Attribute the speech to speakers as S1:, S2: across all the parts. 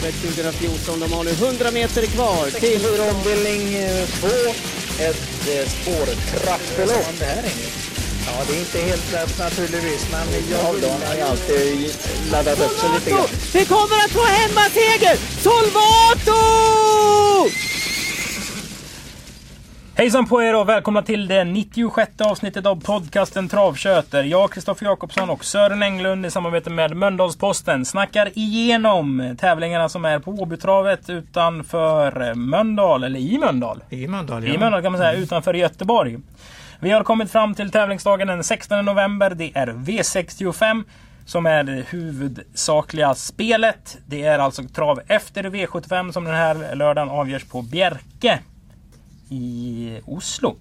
S1: Travet 2014. De har nu 100 meter kvar till...
S2: ombildning 2. Ett eh, spårtrappelopp. Ja, det är inte helt lätt naturligtvis, men jag har ju alltid laddat upp sig lite grann.
S1: Vi kommer att få hemmaseger! Solvato!
S3: Hejsan på er och välkomna till det 96 avsnittet av podcasten Travköter. Jag, Kristoffer Jakobsson och Sören Englund i samarbete med Mölndalsposten snackar igenom tävlingarna som är på Åbytravet utanför Mölndal, eller i Mölndal.
S4: I Mölndal, ja.
S3: I Mölndal kan man säga, utanför Göteborg. Vi har kommit fram till tävlingsdagen den 16 november. Det är V65 som är det huvudsakliga spelet. Det är alltså trav efter V75 som den här lördagen avgörs på Bjerke i Oslo.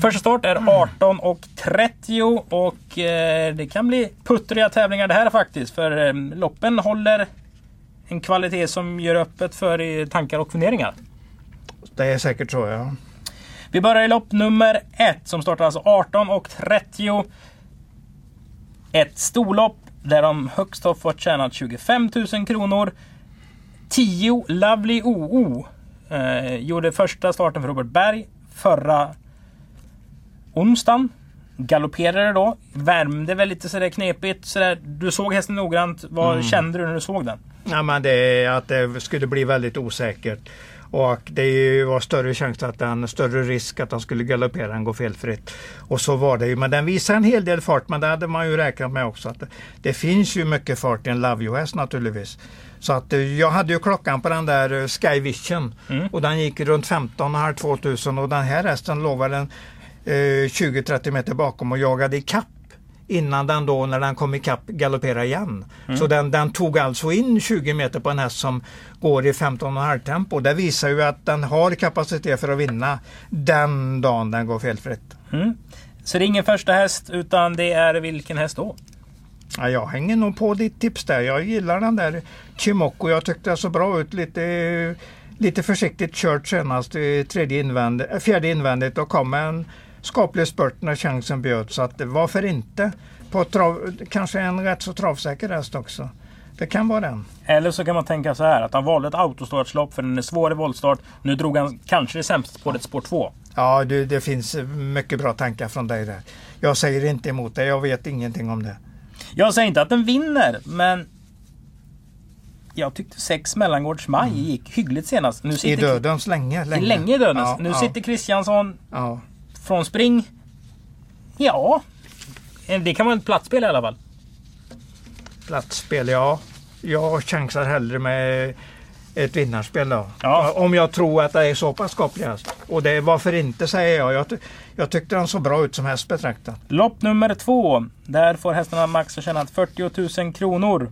S3: Första start är 18.30 och eh, det kan bli puttriga tävlingar det här faktiskt. För eh, loppen håller en kvalitet som gör öppet för eh, tankar och funderingar.
S4: Det är säkert så, ja.
S3: Vi börjar i lopp nummer ett som startar alltså 18.30. Ett storlopp där de högst har fått tjäna 25 000 kronor. 10 Lovely OO eh, gjorde första starten för Robert Berg förra onsdagen. Galopperade då. Värmde väl lite sådär knepigt. Sådär. Du såg hästen noggrant. Vad kände du när du såg den?
S4: ja men det att det skulle bli väldigt osäkert. Och det är var större chans att den, större risk att han skulle galoppera än gå felfritt. Och så var det ju. Men den visar en hel del fart. Men det hade man ju räknat med också. Att det, det finns ju mycket fart i en Love You-häst naturligtvis. Så att eh, jag hade ju klockan på den där eh, Sky Vision. Och den gick runt 15 halv 2000 och den här hästen låg väl en eh, 20-30 meter bakom och jagade i kapp innan den då när den kom ikapp galopperade igen. Så den, den tog alltså in 20 meter på en häst som går i 15,5 tempo. Det visar ju att den har kapacitet för att vinna den dagen den går felfritt.
S3: Mm. Så det är ingen första häst utan det är vilken häst då?
S4: Ja, jag hänger nog på ditt tips där. Jag gillar den där Chimoko. Jag tyckte det såg bra ut. Lite, lite försiktigt kört senast i tredje invändigt, äh, fjärde invändigt och kom med en skaplig spurt när chansen bjöds. Så att varför inte? På trav, kanske en rätt så travsäker häst också. Det kan vara den.
S3: Eller så kan man tänka så här att han valde ett autostartslopp för den är svår i voltstart. Nu drog han kanske det sämsta spåret spår 2.
S4: Ja, du, det finns mycket bra tankar från dig där. Jag säger inte emot dig. Jag vet ingenting om det.
S3: Jag säger inte att den vinner, men jag tyckte sex Mellangårds maj gick hyggligt senast. Nu
S4: Mm. I
S3: sitter
S4: dödens länge.
S3: länge, länge i dödens.
S4: Ja,
S3: nu
S4: ja,
S3: sitter Kristiansson
S4: Ja.
S3: från spring. Ja, det kan vara ett platsspel i alla fall.
S4: Platsspel, ja. Jag chansar hellre med ett vinnarspel då.
S3: Ja.
S4: Om jag tror att det är så pass skaplig häst. Och det varför inte säger jag. Jag, ty- jag tyckte den såg bra ut som häst betraktat.
S3: Lopp nummer två. Där får hästarna max ha tjänat 40 000 kronor.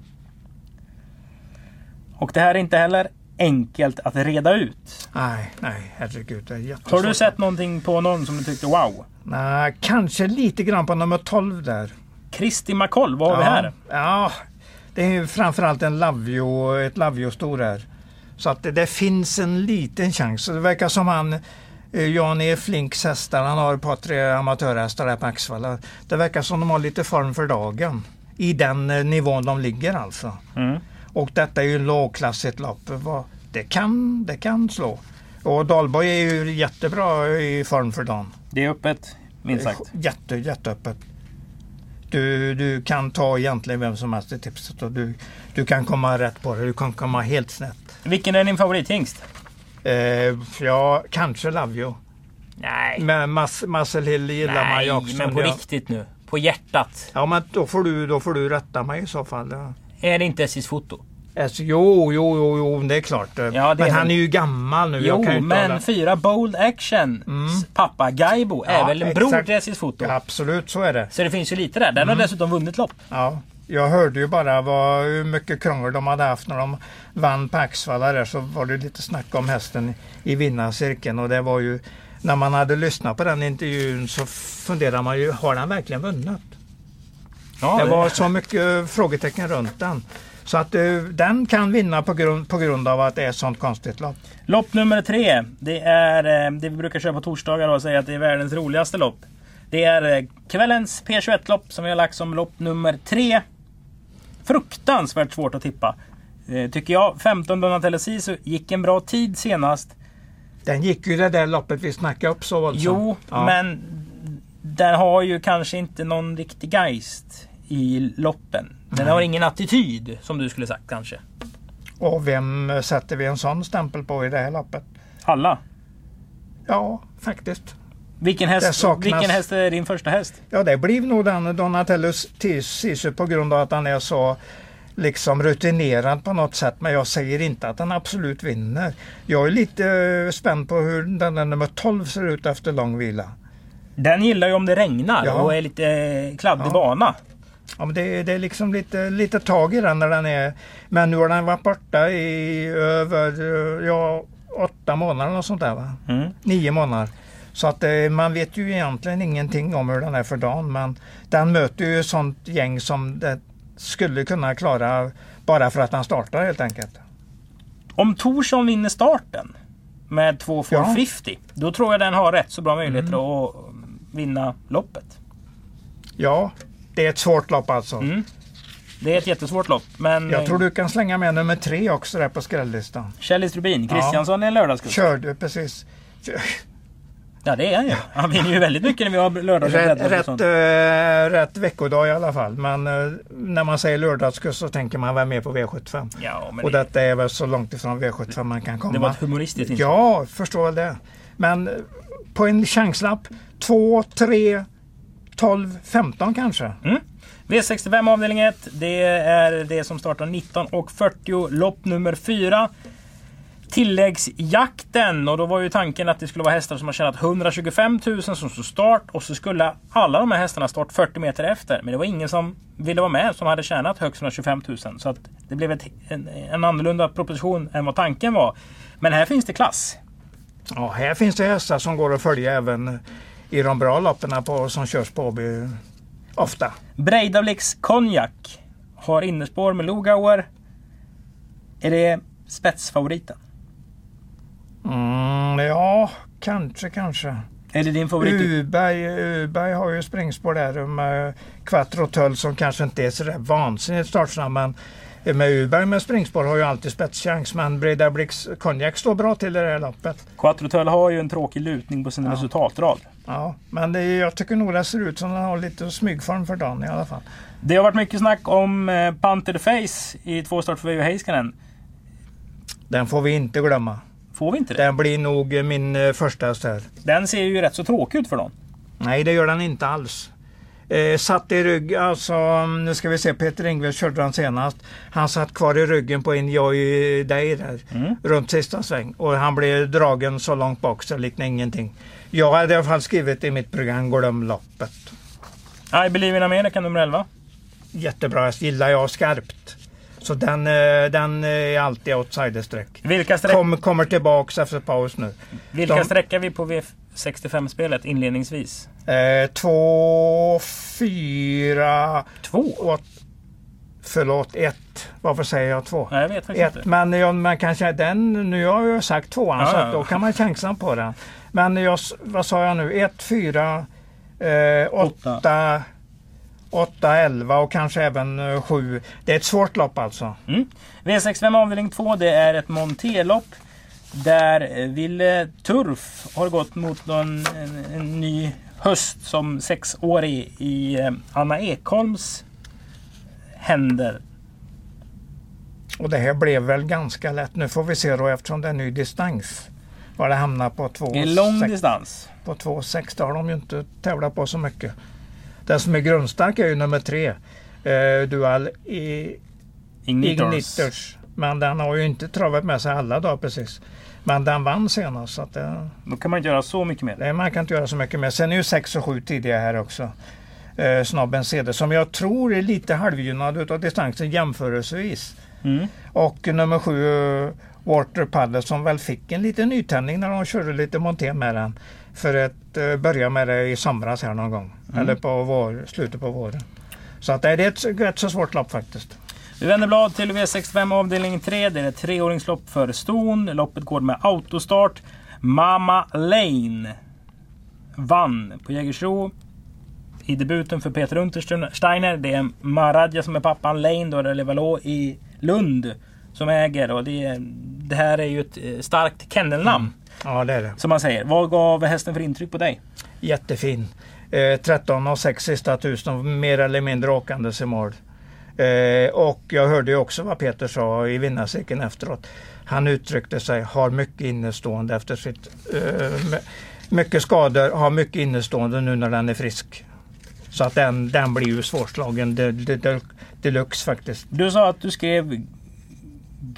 S3: Och det här är inte heller enkelt att reda ut.
S4: Nej, nej, herregud. Det är
S3: Har du sett någonting på någon som du tyckte wow?
S4: Nej, kanske lite grann på nummer 12 där.
S3: Kristi McColl, vad har vi här?
S4: Ja, det är framförallt en Lavio, ett Lavio-stor här. Så att det, det finns en liten chans. Det verkar som han, eh, Jan E. Flinks hästar, han har ett par tre amatörhästar där på Axvalla. Det verkar som de har lite form för dagen. I den eh, nivån de ligger alltså.
S3: Mm.
S4: Och detta är ju lågklassigt lopp. Det kan, det kan slå. Och Dahlborg är ju jättebra i form för dagen.
S3: Det är öppet, minst sagt.
S4: Jätte, jätteöppet. Du, du kan ta egentligen vem som helst i tipset och du, du kan komma rätt på det. Du kan komma helt snett.
S3: Vilken är din favorithingst?
S4: Eh, ja, kanske Lavio.
S3: Nej,
S4: Men Mas, Marcel Hill gillar man ju
S3: Nej
S4: också.
S3: men på
S4: Ja.
S3: riktigt nu. På hjärtat.
S4: Ja, men då får du, då får du rätta mig i så fall. Ja.
S3: Är det inte Essis foto?
S4: Alltså, jo, jo, jo, jo, det är klart.
S3: det
S4: men
S3: är
S4: han
S3: väl-
S4: är ju gammal nu.
S3: Jo, men
S4: hålla-
S3: fyra Bold Action. s- Pappa Gaibo är
S4: Ja,
S3: väl en bror till Essis foto?
S4: Ja, absolut, så är det.
S3: Så det finns ju lite där. Den
S4: Mm.
S3: har dessutom vunnit lopp.
S4: Ja, jag hörde ju bara vad, hur mycket krångel de hade haft när de vann på Axvalla där så var det lite snack om hästen i vinnarcirkeln och det var ju när man hade lyssnat på den intervjun så funderar man ju, har den verkligen vunnit?
S3: Ja,
S4: Det var så mycket frågetecken runt den. Så att eh, den kan vinna på grund, på grund av att det är ett sånt konstigt lopp.
S3: Lopp nummer tre. Det är eh, det vi brukar köra på torsdagar och säga att det är världens roligaste lopp. Det är eh, kvällens P21-lopp som vi har lagt som lopp nummer tre. Fruktansvärt svårt att tippa. Tycker jag. 15 Donatello Sisu gick en bra tid senast.
S4: Den gick ju det där loppet vi snackade upp så våldsamt.
S3: Jo,
S4: Ja.
S3: men den har ju kanske inte någon riktig geist i loppen. Den har ingen attityd som du skulle sagt kanske.
S4: Och vem sätter vi en sån stämpel på i det här loppet?
S3: Alla.
S4: Ja, faktiskt.
S3: Vilken häst,
S4: saknas-
S3: vilken häst är din första häst?
S4: Ja, det blir nog den Donatello Sisu på grund av att han är så liksom rutinerad på något sätt. Men jag säger inte att han absolut vinner. Jag är lite eh, spänd på hur den där nummer 12 ser ut efter lång vila.
S3: Den gillar ju om det regnar
S4: Ja.
S3: och är lite eh, kladdig
S4: Ja.
S3: bana.
S4: Ja, men det, det är liksom lite, lite tag i den när den är... Men nu har den varit borta i över ja, åtta månader och sånt där va?
S3: Mm.
S4: Nio månader. Så att eh, man vet ju egentligen ingenting om hur den är för dagen. Men den möter ju sånt gäng som det skulle kunna klara bara för att han startar helt enkelt.
S3: Om Torsson vinner starten med 2
S4: Ja.
S3: 450 då tror jag den har rätt så bra möjligheter
S4: Mm.
S3: att vinna loppet.
S4: Ja, det är ett svårt lopp alltså.
S3: Mm. Det är ett jättesvårt lopp. Men
S4: Jag tror du kan slänga med nummer tre också där på skrälllistan.
S3: Kjell Rubin,
S4: Ja.
S3: Kristiansson är en lördagskusk.
S4: Kör du precis.
S3: Ja det är han ju. Han vinner ju väldigt mycket när vi har lördags
S4: Rätt,
S3: och
S4: rätt, eh, rätt veckodag i alla fall. Men eh, när man säger lördagskurs så tänker man väl mer på V75.
S3: Ja,
S4: Och
S3: det,
S4: detta är väl så långt ifrån V75 man kan komma.
S3: det var ett humoristiskt inslag.
S4: Ja, förstår väl det. Men eh, på en chanslapp 2, 3, 12, 15 kanske.
S3: V65 avdelning 1. Det är det som startar 19.40. Lopp nummer 4. Tilläggsjakten. Och då var ju tanken att det skulle vara hästar som har tjänat 125 000 som stod start. Och så skulle alla de här hästarna start 40 meter efter. Men det var ingen som ville vara med som hade tjänat högst 125 000. Så att det blev ett, en, en annorlunda proposition än vad tanken var. Men här finns det klass.
S4: Ja, här finns det hästar som går att följa även i de bra loppen på, som körs på Åby ofta.
S3: Breidablicks Konjak har innerspår med Lugauer. Är det spetsfavoriten?
S4: Mm, ja, kanske, kanske.
S3: Är det din favorit?
S4: Uberg, Uberg har ju springspår där med Quattro Tull som kanske inte är så där vansinnigt startsnabb. Men med Uberg med springspår har ju alltid spetschans. Men Breda Blix Konjak står bra till i det här loppet.
S3: Quattrotull har ju en tråkig lutning på sin
S4: Ja.
S3: resultatrad.
S4: Ja, men det, jag tycker nog det ser ut som den har lite smygform för dagen i alla fall.
S3: Det har varit mycket snack om eh, Panther Face i två start för Veijo Heiskanen.
S4: Den får vi inte glömma.
S3: Får vi inte det?
S4: Den blir nog min eh, första häst här.
S3: Den ser ju rätt så tråkig ut för dem.
S4: Nej, det gör den inte alls. Eh, satt i rygg, alltså nu ska vi se, Peter Ingves körde den senast. Han satt kvar i ryggen på en Joy Day där,
S3: Mm.
S4: runt sista sväng. Och han blev dragen så långt bak så liknade ingenting. Jag hade i alla fall skrivit i mitt program, glöm loppet.
S3: I Believe in America nummer 11.
S4: Jättebra häst, gillar jag skarpt. Så den, eh, den är alltid outsiderstreck.
S3: Vilka, sträck,
S4: Kom, kommer tillbaks efter paus nu.
S3: vilka
S4: de-
S3: sträckar vi på V65-spelet inledningsvis?
S4: Eh, två, fyra,
S3: Två?
S4: åt, förlåt, ett. Varför säger jag två?
S3: Nej, jag vet faktiskt
S4: Ett,
S3: inte.
S4: men jag, man kanske, den, nu har jag sagt tvåan
S3: Ja,
S4: så
S3: ja,
S4: då kan man chansa på den. Men jag, vad sa jag nu? Ett, fyra, eh,
S3: Åtta.
S4: åtta, åtta, elva och kanske även eh, sju. Det är ett svårt lopp alltså.
S3: V65 avdelning 2, det är ett monterlopp. Där eh, Ville Turf har gått mot någon, en, en ny höst som sexårig i eh, Anna Ekholms händer.
S4: Och det här blev väl ganska lätt. Nu får vi se då eftersom det är ny distans. Var det hamnar på två,
S3: Det är lång
S4: sex-
S3: distans.
S4: på 2,6 det har de ju inte tävlat på så mycket. Den som är grundstark är ju nummer tre. Eh, Dual i
S3: Ignitors.
S4: Ignitors. Men den har ju inte travat med sig alla dagar precis. Men den vann senast. Så att det,
S3: Då kan man inte göra så mycket mer.
S4: det, man kan inte göra så mycket mer. Sen är ju 6 och 7 tidiga här också. Eh, snabben CD som jag tror är lite halvgynnad utav distansen jämförelsevis.
S3: Mm.
S4: Och nummer 7 Water Paddle som väl fick en liten nytändning när de körde lite monté med den. För att eh, börja med det i somras här någon gång.
S3: Mm.
S4: Eller på vår, slutet på våren. Så att det är ett rätt så svårt lopp faktiskt.
S3: Vi vänder blad till V65 avdelning 3. Det är ett treåringslopp för ston. Loppet går med autostart. Mama Lane vann på Jägersro. I debuten för Peter Untersteiner. Det är Maradja som är pappan. Lane då, eller Valå i Lund. som äger och det, det här är ju ett eh, starkt kennelnamn.
S4: Ja, det är det.
S3: Som man säger. Vad gav hästen för intryck på dig?
S4: Jättefin. Eh, 13 och 6 sista tusen, mer eller mindre åkandes i mål. Eh, och jag hörde ju också vad Peter sa i vinnarcirkeln efteråt. Han uttryckte sig, har mycket innestående efter sitt... Eh, mycket skador, har mycket innestående nu när den är frisk. Så att den, den blir ju svårslagen de, de, de, deluxe faktiskt.
S3: Du sa att du skrev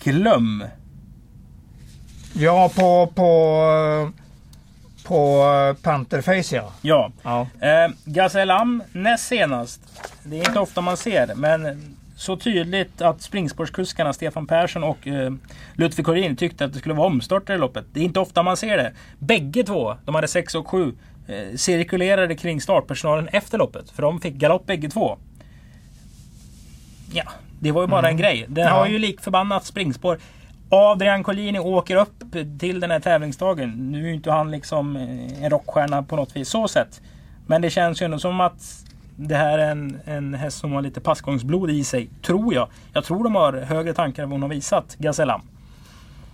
S3: glöm.
S4: Ja, på, på, på Pantherface ja.
S3: Ja.
S4: ja.
S3: Eh, Gazellam näst senast. Det är inte ofta man ser men så tydligt att springspårskuskarna Stefan Persson och eh, Ludvig Korin tyckte att det skulle vara omstart i loppet. Det är inte ofta man ser det. Bägge två, de hade 6 och 7, eh, cirkulerade kring startpersonalen efter loppet. För de fick galopp bägge två. Ja, det var ju bara
S4: Mm.
S3: en grej. Den
S4: Ja.
S3: har ju lik förbannat springspår. Adrian Collini åker upp till den här tävlingsdagen. Nu är ju inte han liksom eh, en rockstjärna på något vis så sett. Men det känns ju ändå som att det här är en, en häst som har lite passgångsblod i sig. Tror jag. Jag tror de har högre tankar än vad hon har visat. Gazellam.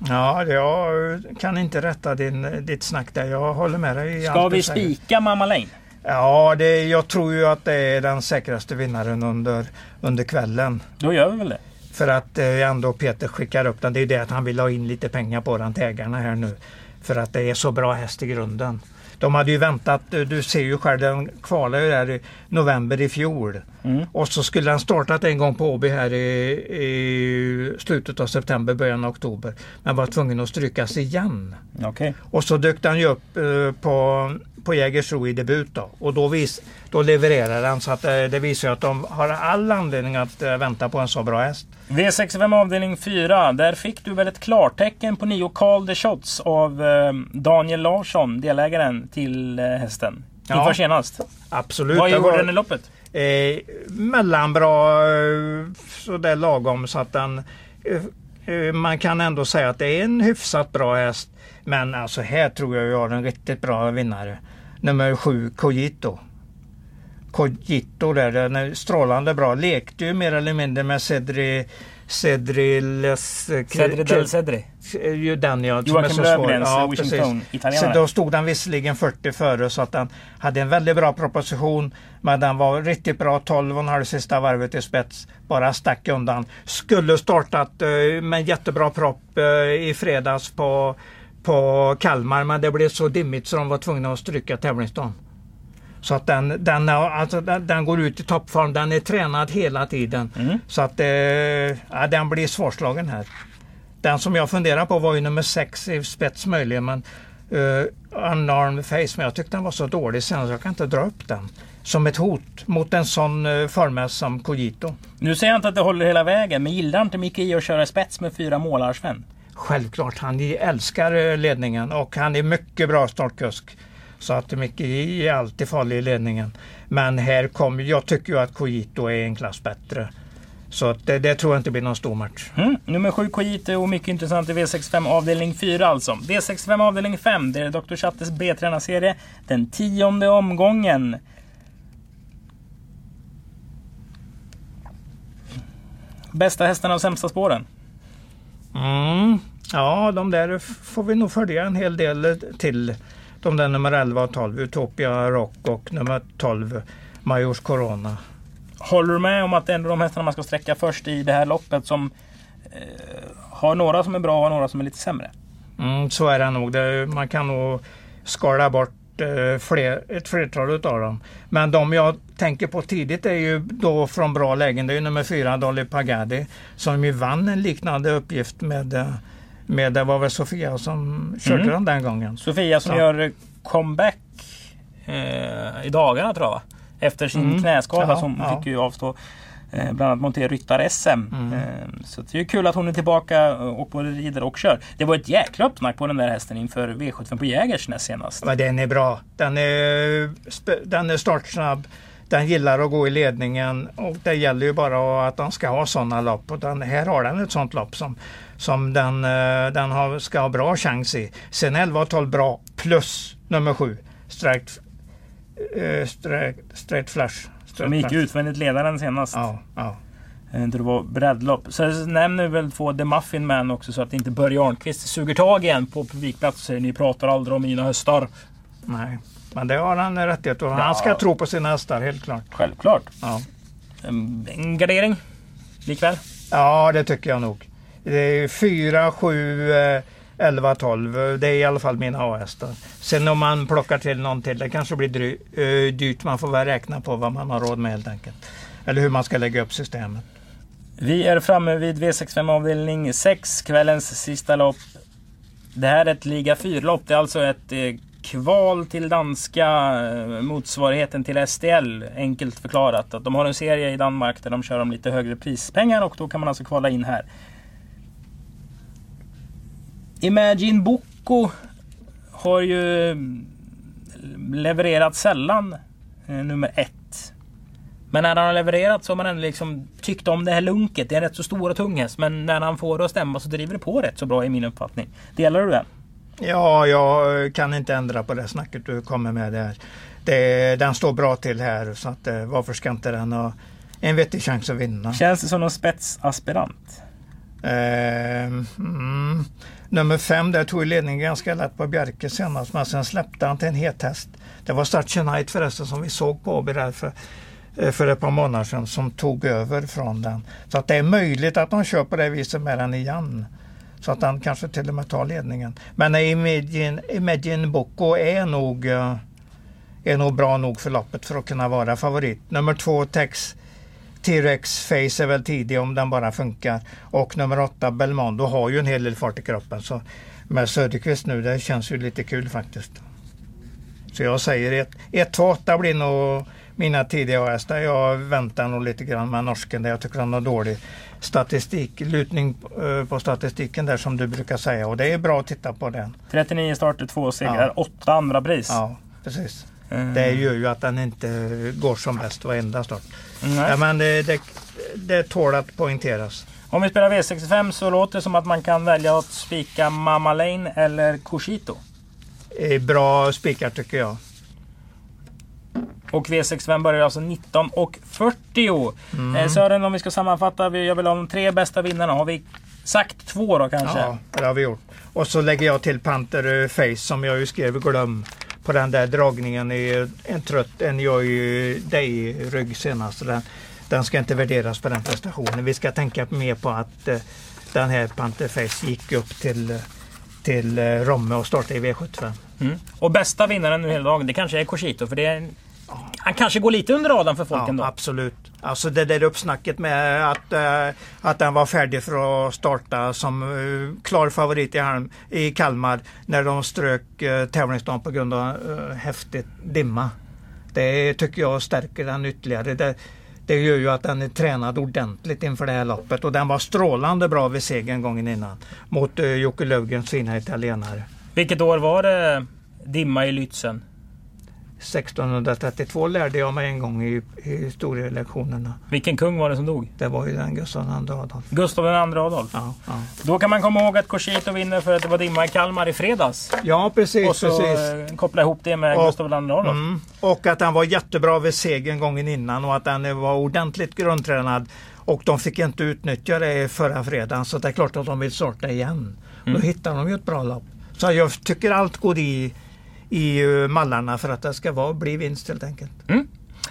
S4: Ja, jag kan inte rätta din, ditt snack där. Jag håller med dig. i
S3: Ska vi spika Mamma Lane?
S4: Ja, det, jag tror ju att det är den säkraste vinnaren under, under kvällen.
S3: Då gör vi väl det.
S4: För att eh, ändå Peter skickar upp den. Det är det att han vill ha in lite pengar på den till ägarna här nu. För att det är så bra häst i grunden. De hade ju väntat, eh, du ser ju själv, den kvalade ju där i november i fjol.
S3: Mm.
S4: Och så skulle den startat en gång på Åby här i, i slutet av september, början av oktober. Men var tvungen att strykas igen.
S3: Okej.
S4: Och så dök den ju upp eh, på, på Jägersro i debut då. Och då, vis, då levererar den så att eh, det visar att de har all anledning att eh, vänta på en så bra häst.
S3: V65 avdelning 4. Där fick du väl ett klartecken på nio Call the Shots av eh, Daniel Larsson, delägaren till hästen.
S4: Ja.
S3: Inför senast.
S4: Absolut.
S3: Vad gjorde den i loppet?
S4: eh, mellanbra, sådär lagom så att den eh, man kan ändå säga att det är en hyfsat bra häst. Men alltså här tror jag jag har en riktigt bra vinnare. Nummer sju, Cogito. Cogito där, den är strålande bra. Lekte ju mer eller mindre med Cedri Cedri Les...
S3: Cedri del Cedri.
S4: Ju den ja. som är
S3: Joakim
S4: så svår.
S3: Löfgrens
S4: Ja,
S3: Wishington,
S4: precis.
S3: italienare.
S4: Så då stod den visserligen 40 före så att den hade en väldigt bra proposition. Men den var riktigt bra 12,5 sista varvet i spets. Bara stack undan. Skulle startat eh, med jättebra propp eh, i fredags på, på Kalmar men det blev så dimmigt så de var tvungna att stryka tävlingsdagen. Så att den, den, alltså, den, den går ut i toppform. Den är tränad hela tiden.
S3: Mm.
S4: Så att eh, ja, den blir svårslagen här. Den som jag funderar på var ju nummer sex i spets möjligen. Men uh, Unarmed Face. Men jag tyckte den var så dålig sen så jag kan inte dra upp den. Som ett hot mot en sån uh, formhäst som Cogito.
S3: Nu säger jag inte att det håller hela vägen, men gillar inte Micke i att köra spets med fyra målar Sven?
S4: Självklart, han älskar eh, ledningen och han är mycket bra startkusk. Så att Micke är alltid farlig i ledningen. Men här kommer, jag tycker ju att Kojito är en klass bättre. Så det, det tror jag inte blir någon stor match.
S3: Mm. Nummer 7 Kojite och mycket intressant i V65 avdelning 4 alltså. V65 avdelning 5, det är Dr. Chattes B-tränarserie. Den tionde omgången. Bästa hästarna och sämsta spåren.
S4: Mm. Ja, de där får vi nog följa en hel del till. De där nummer 11 och 12, Utopia Rock och nummer 12, Majors Corona.
S3: Håller du med om att det är ändå de hästarna man ska sträcka först i det här loppet som eh, har några som är bra och några som är lite sämre?
S4: Mm, så är det nog. Det, man kan nog skala bort eh, fler, ett flertal utav dem. Men de jag tänker på tidigt är ju då från bra lägen. Det är ju nummer fyra, Dolly Pagadi, som ju vann en liknande uppgift med, eh, med det var väl Sofia som körde
S3: Mm.
S4: den den gången.
S3: Sofia som
S4: Ja.
S3: gör comeback eh, i dagarna tror jag va? Efter sin
S4: Mm.
S3: knäskada
S4: Ja,
S3: som
S4: ja.
S3: fick ju avstå eh, bland annat Monter Ryttar-SM.
S4: Mm.
S3: Eh, så det är kul att hon är tillbaka och både rider och kör. Det var ett jäkla uppsnack på den där hästen inför V75 på Jägers näst senast.
S4: Men den är bra. Den är, den är startsnabb. Den gillar att gå i ledningen och det gäller ju bara att den ska ha sådana lopp. Och den, här har den ett sådant lopp som, som den, eh, den har, ska ha bra chans i. Sen 11 och 12 bra plus nummer 7. Straight, eh, straight, straight flash.
S3: De gick utvändigt ledaren senast.
S4: Ja, ja.
S3: Eh, Det var breddlopp. Sen nämner vi väl två The Muffin Man också så att inte Börje Arnqvist suger tag igen på publikplats och säger ni pratar aldrig om mina hästar.
S4: Nej, men det har han rättighet och
S3: Ja.
S4: Han ska tro på sina hästar, helt klart.
S3: Självklart.
S4: Ja.
S3: En, en gardering likväl.
S4: ja, det tycker jag nog. Det är 4, 7, 11, 12. Det är i alla fall mina A-hästar. Sen om man plockar till någon till, det kanske blir dry, dyrt. Man får väl räkna på vad man har råd med helt enkelt. Eller hur man ska lägga upp systemet.
S3: Vi är framme vid V65 avdelning 6, kvällens sista lopp. Det här är ett liga 4-lopp. Det är alltså ett eh, kval till danska eh, motsvarigheten till STL. Enkelt förklarat. Att de har en serie i Danmark där de kör om lite högre prispengar och då kan man alltså kvala in här. Imagine Boko har ju levererat sällan eh, nummer ett. Men när han har levererat så har man ändå liksom tyckt om det här lunket. Det är en rätt så stor och tung häst. Men när han får det att stämma så driver det på rätt så bra i min uppfattning. Delar du det?
S4: Ja, jag kan inte ändra på det snacket du kommer med där. Det, den står bra till här så att eh, varför ska inte den ha en vettig chans att vinna?
S3: Känns det som någon spetsaspirant?
S4: Eh, mm. Nummer fem där tog ledningen ganska lätt på Bjerke senast men sen släppte han till en het häst. Det var Start Knight förresten som vi såg på Åby där för, eh, för ett par månader sedan som tog över från den. Så att det är möjligt att de kör på det viset med den igen. Så att han kanske till och med tar ledningen. Men Imagine, Imagine Boko är nog, eh, är nog bra nog för loppet för att kunna vara favorit. Nummer två Tex T-Rex Face är väl tidig om den bara funkar. Och nummer åtta Belmondo har ju en hel del fart i kroppen. Så med Söderqvist nu, det känns ju lite kul faktiskt. Så jag säger 1, 2, 8 blir nog mina tidiga hästar. Jag väntar nog lite grann med norsken där jag tycker han har dålig statistik, lutning eh, på statistiken där som du brukar säga. Och det är bra att titta på den.
S3: 39 starter, 2 segrar,
S4: Ja.
S3: 8 andra pris.
S4: Ja, precis.
S3: Mm.
S4: Det gör ju att den inte går som bäst varenda start. Ja, men det, det, det tål att poängteras.
S3: Om vi spelar V65 så låter det som att man kan välja att spika Mama Lane eller Cochito.
S4: Eh, Bra spikar tycker jag.
S3: Och V65 börjar alltså 19.40. Eh, Sören, om vi ska sammanfatta. Vi gör väl de tre bästa vinnarna. Har vi sagt två då kanske?
S4: Ja, det har vi gjort. Och så lägger jag till Panther eh, Face som jag ju skrev glöm på den där dragningen. i en trött, en jag ju dig rygg senast. Den, den ska inte värderas på den prestationen. Vi ska tänka mer på att eh, den här Panther Face gick upp till, eh, till eh, Romme och startade i V75.
S3: Mm. Och bästa vinnaren nu hela dagen, det kanske är Cochito. För det är. Han kanske går lite under radarn för folk
S4: Ja,
S3: ändå.
S4: absolut. Alltså det där uppsnacket med att, eh, att den var färdig för att starta som eh, klar favorit i, Halm, i Kalmar när de strök uh, tävlingsdagen på grund av uh, häftigt dimma. Det tycker jag stärker den ytterligare. Det, det gör ju att den är tränad ordentligt inför det här loppet och den var strålande bra vid segern gången innan mot uh, Jocke Löfgrens fina italienare.
S3: Vilket år var det dimma i Lützen?
S4: 1632 lärde jag mig en gång i, i historielektionerna.
S3: Vilken kung var det som dog?
S4: Det var ju den Gustav II Adolf.
S3: Gustav II Adolf.
S4: Ja, ja.
S3: Då kan man komma ihåg att Cochito vinner för att det var dimma i Kalmar i fredags.
S4: ja precis.
S3: Och så
S4: precis.
S3: eh, koppla ihop det med
S4: Och-
S3: Gustav II Adolf.
S4: Mm. Och att den var jättebra vid segern gången innan och att den var ordentligt grundtränad. Och de fick inte utnyttja det förra fredagen så det är klart att de vill starta igen.
S3: Mm.
S4: Då hittar de ju ett bra lopp. Så jag tycker allt går i, i eh, mallarna för att det ska vara, bli vinst helt enkelt.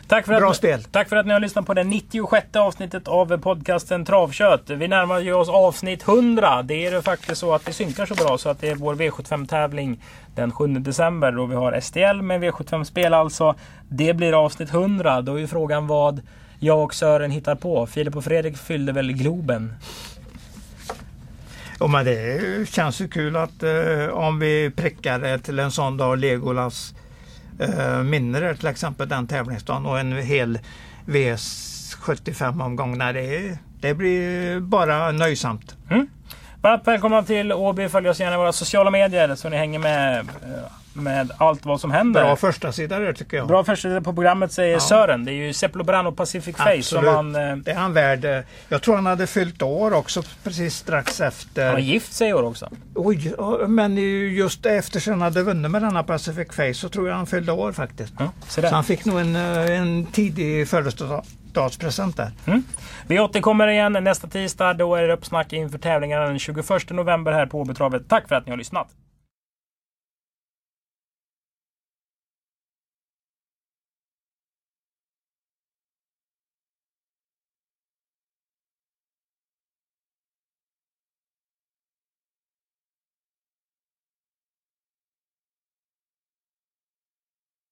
S3: Tack för,
S4: Bra
S3: att,
S4: spel.
S3: tack för att ni har lyssnat på det 96 avsnittet av podcasten Travkött. Vi närmar ju oss avsnitt 100. Det är det faktiskt så att vi synkar så bra så att det är vår V75-tävling den 7 december då vi har STL med V75-spel alltså. Det blir avsnitt 100. Då är ju frågan vad jag och Sören hittar på. Filip och Fredrik fyllde väl Globen.
S4: Ja, men det känns ju kul att eh, om vi prickar det till en sån dag Legolas eh, minne till exempel den tävlingsdagen och en hel V75 omgång. Nej, det, det blir bara nöjsamt. Mm.
S3: Varmt välkomna till Åby. Följ oss gärna i våra sociala medier så ni hänger med eh, med allt vad som händer.
S4: Bra första sida där tycker jag.
S3: Bra första på programmet säger
S4: Ja.
S3: Sören. Det är ju Seplo Brano Pacific Face som
S4: Absolut.
S3: han... eh,
S4: Det är han värd. Jag tror han hade fyllt år också precis strax
S3: Han har
S4: efter.
S3: gift sig i år också.
S4: Oj, men just efter han hade vunnit med denna Pacific Face så tror jag han fyllde år faktiskt.
S3: Ja, så
S4: Så han fick nog en, eh, en tidig födelsedag där.
S3: Vi återkommer igen nästa tisdag. Då är det uppsnack inför tävlingarna den 21 november här på Åbytravet. Tack för att ni har lyssnat!